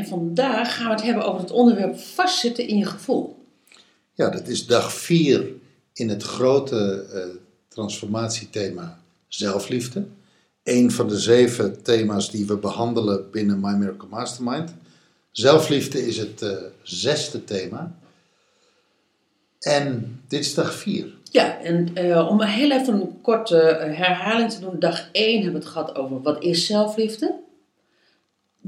En vandaag gaan we het hebben over het onderwerp vastzitten in je gevoel. Ja, dat is dag 4 in het grote eh, transformatiethema zelfliefde. Een van de zeven thema's die we behandelen binnen My Miracle Mastermind. Zelfliefde is het eh, zesde thema. En dit is dag 4. Ja, en eh, om heel even een korte herhaling te doen. Dag 1 hebben we het gehad over wat is zelfliefde.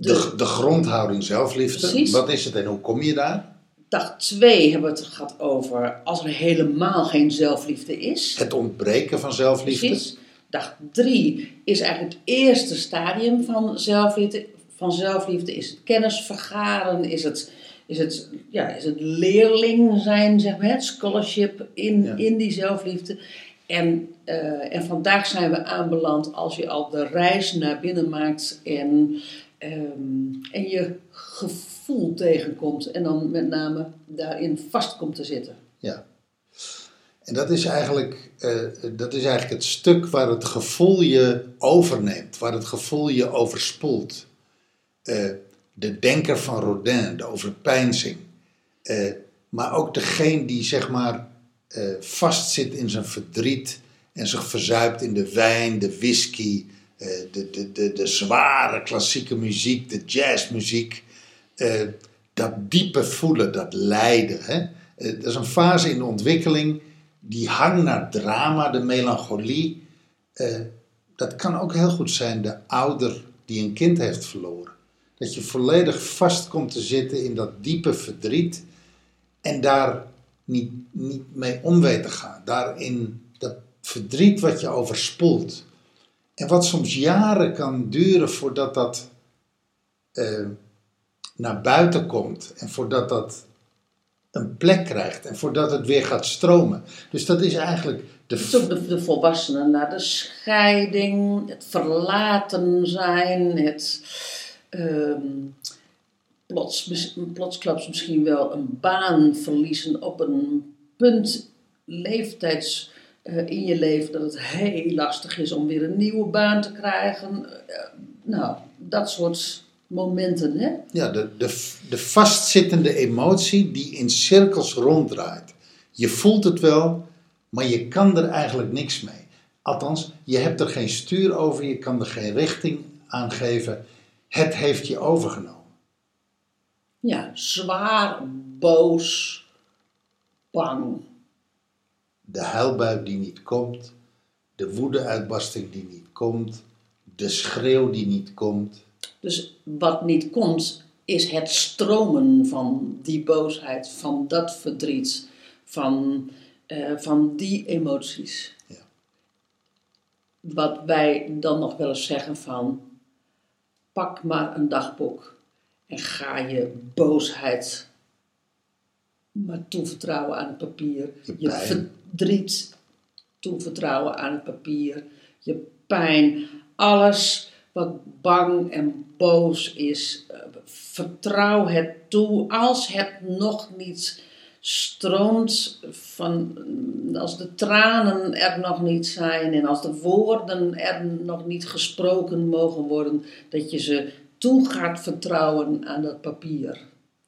De, de grondhouding zelfliefde. Precies. Wat is het en hoe kom je daar? Dag 2 hebben we het gehad over als er helemaal geen zelfliefde is. Het ontbreken van zelfliefde. Precies. Dag 3 is eigenlijk het eerste stadium van zelfliefde. Van zelfliefde is het kennis vergaren, is het, is het, ja, is het leerling zijn, zeg maar, het scholarship in, Ja. in die zelfliefde. En, eh, en vandaag zijn we aanbeland als je al de reis naar binnen maakt en, ehm, en je gevoel tegenkomt. En dan met name daarin vast komt te zitten. Ja. En dat is, eigenlijk, eh, dat is eigenlijk het stuk waar het gevoel je overneemt, waar het gevoel je overspoelt. Eh, de denker van Rodin, de overpeinzing. Eh, maar ook degene die zeg maar vastzit in zijn verdriet en zich verzuipt in de wijn, de whisky, de, de, de, de zware klassieke muziek, de jazzmuziek. Eh, dat diepe voelen, dat lijden. Hè? Eh, dat is een fase in de ontwikkeling, die hang naar drama, de melancholie. Eh, dat kan ook heel goed zijn de ouder die een kind heeft verloren. Dat je volledig vast komt te zitten in dat diepe verdriet en daar niet, niet mee om weet te gaan. Daarin dat verdriet wat je overspoelt. En wat soms jaren kan duren voordat dat eh, naar buiten komt en voordat dat een plek krijgt en voordat het weer gaat stromen. Dus dat is eigenlijk de. De, volwassenen naar de scheiding, het verlaten zijn, het ehm plots, plotsklaps misschien wel een baan verliezen op een punt leeftijds eh, in je leven dat het heel lastig is om weer een nieuwe baan te krijgen. Eh, nou, dat soort momenten, hè? Ja, de, de, de vastzittende emotie die in cirkels ronddraait. Je voelt het wel, maar je kan er eigenlijk niks mee. Althans, je hebt er geen stuur over, je kan er geen richting aan geven. Het heeft je overgenomen. Ja, zwaar, boos, bang. De huilbui die niet komt, de woedeuitbarsting die niet komt, de schreeuw die niet komt. Dus wat niet komt, is het stromen van die boosheid, van dat verdriet, van, eh, van die emoties. Ja. Wat wij dan nog wel eens zeggen van, pak maar een dagboek en ga je boosheid maar toevertrouwen aan het papier. Je. Verdriet toevertrouwen aan het papier. Je pijn, alles wat bang en boos is, eh, vertrouw het toe als het nog niet stroomt van als de tranen er nog niet zijn en als de woorden er nog niet gesproken mogen worden, dat je ze toe gaat vertrouwen aan dat papier.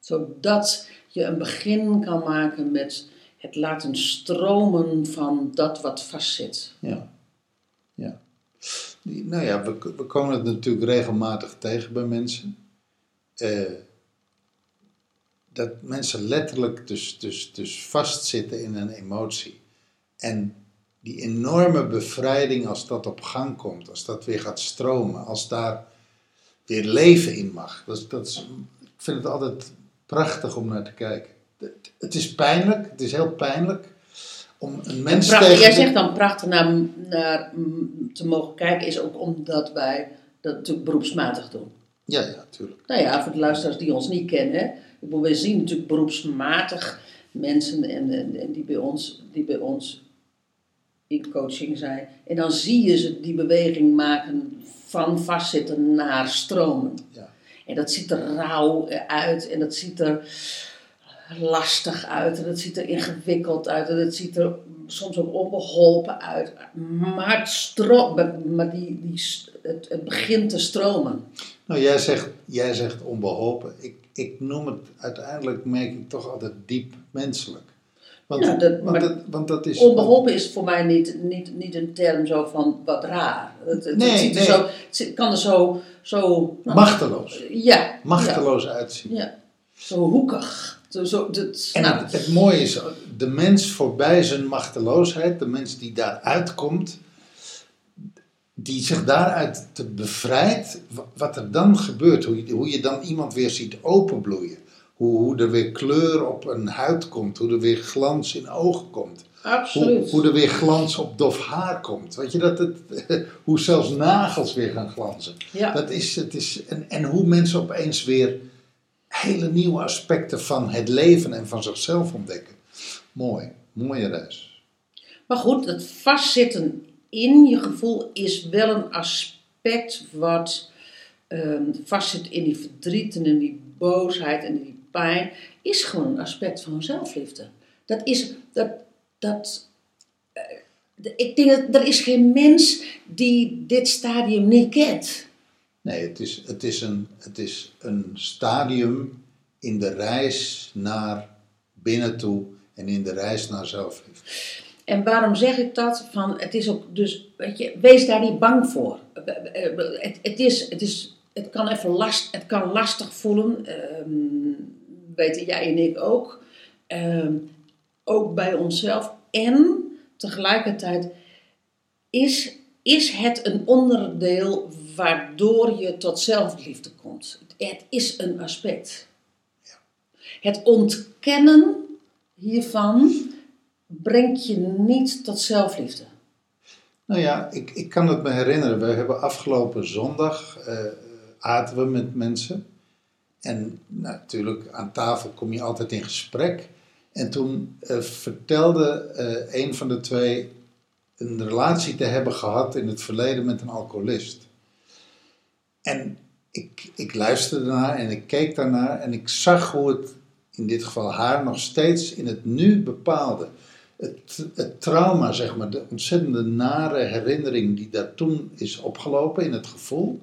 Zodat je een begin kan maken met het laten stromen van dat wat vastzit. Ja. ja. Nou ja, we, we komen het natuurlijk regelmatig tegen bij mensen. Eh, dat mensen letterlijk dus, dus, dus vastzitten in een emotie. En die enorme bevrijding als dat op gang komt, als dat weer gaat stromen, als daar weer leven in mag. Dat, dat ik vind het altijd prachtig om naar te kijken. Het, is pijnlijk, het is heel pijnlijk om een mens Prachtig, tegen jij zegt dan prachtig naar, naar mm, te mogen kijken, is ook omdat wij dat natuurlijk beroepsmatig doen. Ja, ja, tuurlijk. Nou ja, voor de luisteraars die ons niet kennen. we zien natuurlijk beroepsmatig mensen en, en, en die, bij ons, die bij ons in coaching zijn. En dan zie je ze die beweging maken van vastzitten naar stromen. Ja. En dat ziet er rauw uit en dat ziet er lastig uit en dat ziet er ingewikkeld uit en dat ziet er soms ook onbeholpen uit. Maar, het, maar- die, die, het, het begint te stromen. Nou, jij zegt, jij zegt onbeholpen. Ik, ik noem het uiteindelijk, merk ik toch altijd diep menselijk. Want, Ja, dat- want, dat, want dat is. Onbeholpen is voor mij niet, niet, niet een term zo van wat raar. Het, het, Nee, het ziet er nee. zo, het kan er zo... zo nou, Machteloos. Ja. Machteloos uitzien. Ja. Zo hoekig. Zo, dat, En nou, het, het mooie is, de mens voorbij zijn machteloosheid, de mens die daaruit komt, die zich daaruit te bevrijdt, wa- wat er dan gebeurt, hoe je, hoe je dan iemand weer ziet openbloeien. Hoe, hoe er weer kleur op een huid komt, hoe er weer glans in ogen komt. Hoe er weer glans op dof haar komt. Weet je, dat het, hoe zelfs nagels weer gaan glanzen. ja. Dat is, het is, en, en hoe mensen opeens weer hele nieuwe aspecten van het leven en van zichzelf ontdekken. Mooi, mooie reis. Maar goed, het vastzitten in je gevoel is wel een aspect wat ehm, vastzit in die verdriet en die boosheid en die pijn, is gewoon een aspect van zelfliefde. Dat is, dat, dat, eh, ik denk dat er is geen mens die dit stadium niet kent. Nee, het is, het, is een, het is een stadium in de reis naar binnen toe en in de reis naar zelfliefde. En waarom zeg ik dat? Van, het is ook dus, weet je, wees daar niet bang voor. Het, het, is, het, is, het kan even last, het kan lastig voelen, ehm, weten jij en ik ook. Ehm, ook bij onszelf. En tegelijkertijd is, is het een onderdeel waardoor je tot zelfliefde komt. Het is een aspect. Het ontkennen hiervan brengt je niet tot zelfliefde. Nou ja, ik, ik kan het me herinneren. We hebben afgelopen zondag eh, aten we met mensen. En natuurlijk, aan tafel kom je altijd in gesprek. En toen eh, vertelde eh, een van de twee een relatie te hebben gehad in het verleden met een alcoholist. En ik, ik luisterde naar en ik keek daarnaar en ik zag hoe het in dit geval haar nog steeds in het nu bepaalde. Het, trauma, zeg maar, de ontzettende nare herinnering die daar toen is opgelopen in het gevoel,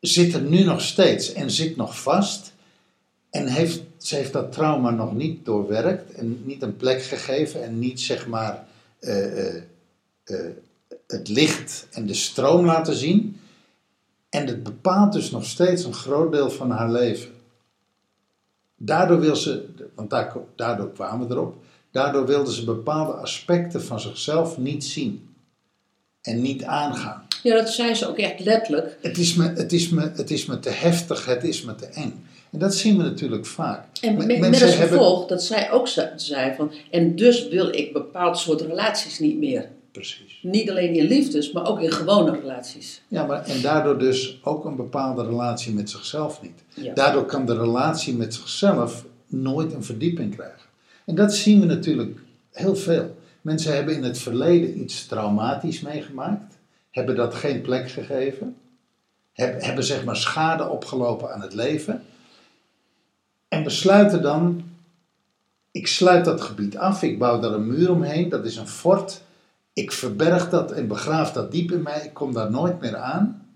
zit er nu nog steeds en zit nog vast. En heeft, ze heeft dat trauma nog niet doorwerkt en niet een plek gegeven en niet zeg maar eh, eh, eh, het licht en de stroom laten zien. En het bepaalt dus nog steeds een groot deel van haar leven. Daardoor wil ze, want daar, daardoor kwamen we erop, daardoor wilde ze bepaalde aspecten van zichzelf niet zien en niet aangaan. Ja, dat zei ze ook echt letterlijk. Het is me, het is me, het is me te heftig, het is me te eng. En dat zien we natuurlijk vaak. En Me- met, met als hebben- gevolg dat zij ook ze- zei van... En dus wil ik bepaald soort relaties niet meer. Precies. Niet alleen in liefdes, maar ook in gewone relaties. Ja, maar en daardoor dus ook een bepaalde relatie met zichzelf niet. Ja. Daardoor kan de relatie met zichzelf nooit een verdieping krijgen. En dat zien we natuurlijk heel veel. Mensen hebben in het verleden iets traumatisch meegemaakt, hebben dat geen plek gegeven, heb- hebben zeg maar schade opgelopen aan het leven en besluiten dan, ik sluit dat gebied af, ik bouw daar een muur omheen, dat is een fort, ik verberg dat en begraaf dat diep in mij, ik kom daar nooit meer aan.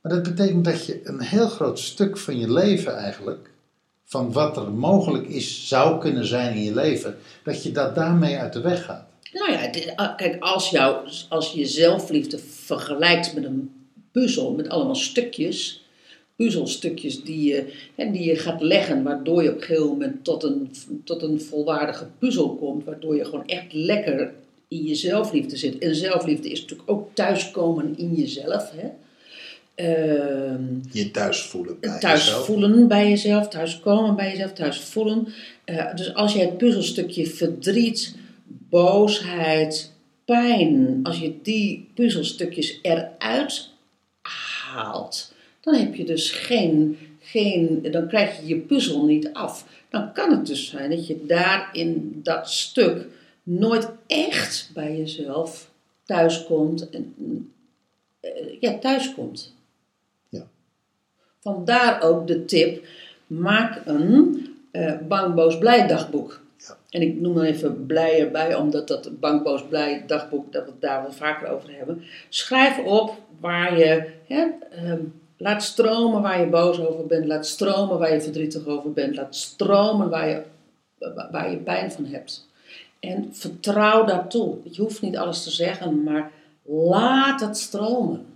Maar dat betekent dat je een heel groot stuk van je leven eigenlijk, van wat er mogelijk is, zou kunnen zijn in je leven, dat je dat daarmee uit de weg gaat. Nou ja, ah, kijk, als, jou, als je zelfliefde vergelijkt met een puzzel, met allemaal stukjes, puzzelstukjes die je, hè, die je gaat leggen, waardoor je op een gegeven moment tot een, tot een volwaardige puzzel komt, waardoor je gewoon echt lekker in je zelfliefde zit. En zelfliefde is natuurlijk ook thuiskomen in jezelf. Hè? Ehm, Je thuis voelen bij thuis jezelf. voelen bij jezelf, thuis komen bij jezelf, thuis voelen. Eh, dus als je het puzzelstukje verdriet, boosheid, pijn, als je die puzzelstukjes eruit haalt, dan heb je dus geen, geen, dan krijg je je puzzel niet af. Dan kan het dus zijn dat je daar in dat stuk nooit echt bij jezelf thuiskomt. En, eh, ja, thuiskomt. Ja. Vandaar ook de tip, maak een eh bang, boos, blij dagboek. Ja. En ik noem dan even blij erbij, omdat dat bang, boos, blij dagboek, dat we het daar wel vaker over hebben. Schrijf op waar je, hè, ehm, laat stromen waar je boos over bent, laat stromen waar je verdrietig over bent, laat stromen waar je, wa- waar je pijn van hebt. En vertrouw daartoe. Je hoeft niet alles te zeggen, maar laat het stromen.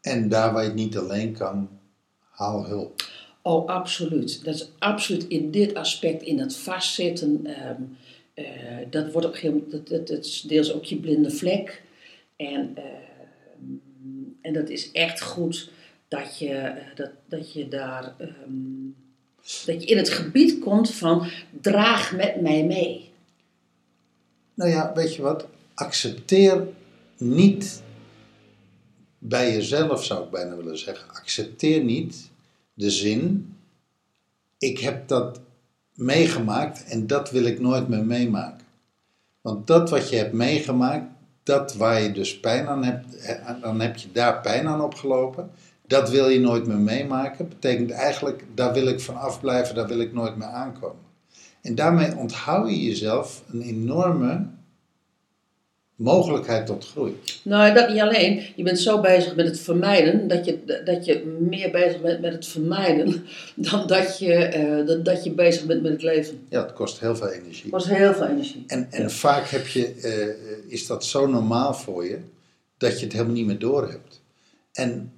En daar waar je het niet alleen kan, haal hulp. Oh, absoluut. Dat is absoluut in dit aspect, in het vastzitten. eh, dat wordt op een gegeven moment, dat, dat, dat is deels ook je blinde vlek. En, ehm, en dat is echt goed dat je, eh, dat, dat je daar, ehm, dat je in het gebied komt van draag met mij mee. Nou ja, weet je wat? Accepteer niet bij jezelf, zou ik bijna willen zeggen. Accepteer niet de zin: ik heb dat meegemaakt en dat wil ik nooit meer meemaken. Want dat wat je hebt meegemaakt, dat waar je dus pijn aan hebt, hè, dan heb je daar pijn aan opgelopen. Dat wil je nooit meer meemaken. Betekent eigenlijk, daar wil ik van afblijven, daar wil ik nooit meer aankomen. En daarmee onthoud je jezelf een enorme mogelijkheid tot groei. Nou, dat niet alleen. Je bent zo bezig met het vermijden dat je, dat je meer bezig bent met het vermijden dan dat je, eh, dat, dat je bezig bent met het leven. Ja, het kost heel veel energie. Het kost heel veel energie. En, en Ja. vaak heb je, eh, is dat zo normaal voor je dat je het helemaal niet meer doorhebt. En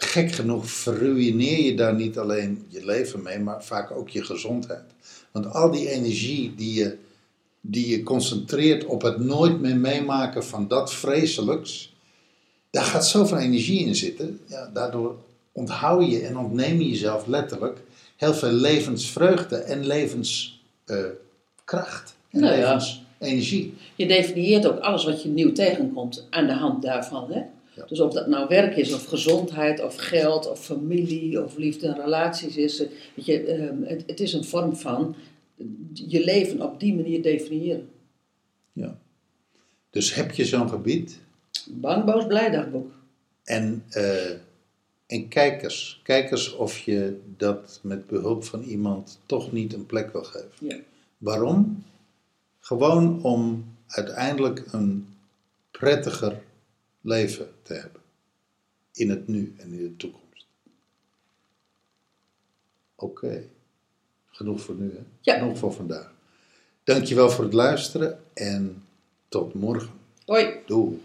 gek genoeg verruineer je daar niet alleen je leven mee, maar vaak ook je gezondheid. Want al die energie die je, die je concentreert op het nooit meer meemaken van dat vreselijks, daar gaat zoveel energie in zitten. Ja, daardoor onthoud je en ontneem je jezelf letterlijk heel veel levensvreugde en levenskracht en Nou ja. levensenergie. Je definieert ook alles wat je nieuw tegenkomt aan de hand daarvan. Hè? Ja. Dus of dat nou werk is, of gezondheid, of geld, of familie, of liefde en relaties is. Weet je, ehm, het, het is een vorm van je leven op die manier definiëren. Ja. Dus heb je zo'n gebied Bang, boos, blij dagboek. en, eh, en kijk eens, kijk eens of je dat met behulp van iemand toch niet een plek wil geven. Ja. Waarom? Gewoon om uiteindelijk een prettiger leven te hebben. In het nu en in de toekomst. Oké. Genoeg voor nu, hè? Ja. Genoeg voor vandaag. Dankjewel voor het luisteren en tot morgen. Hoi. Doei.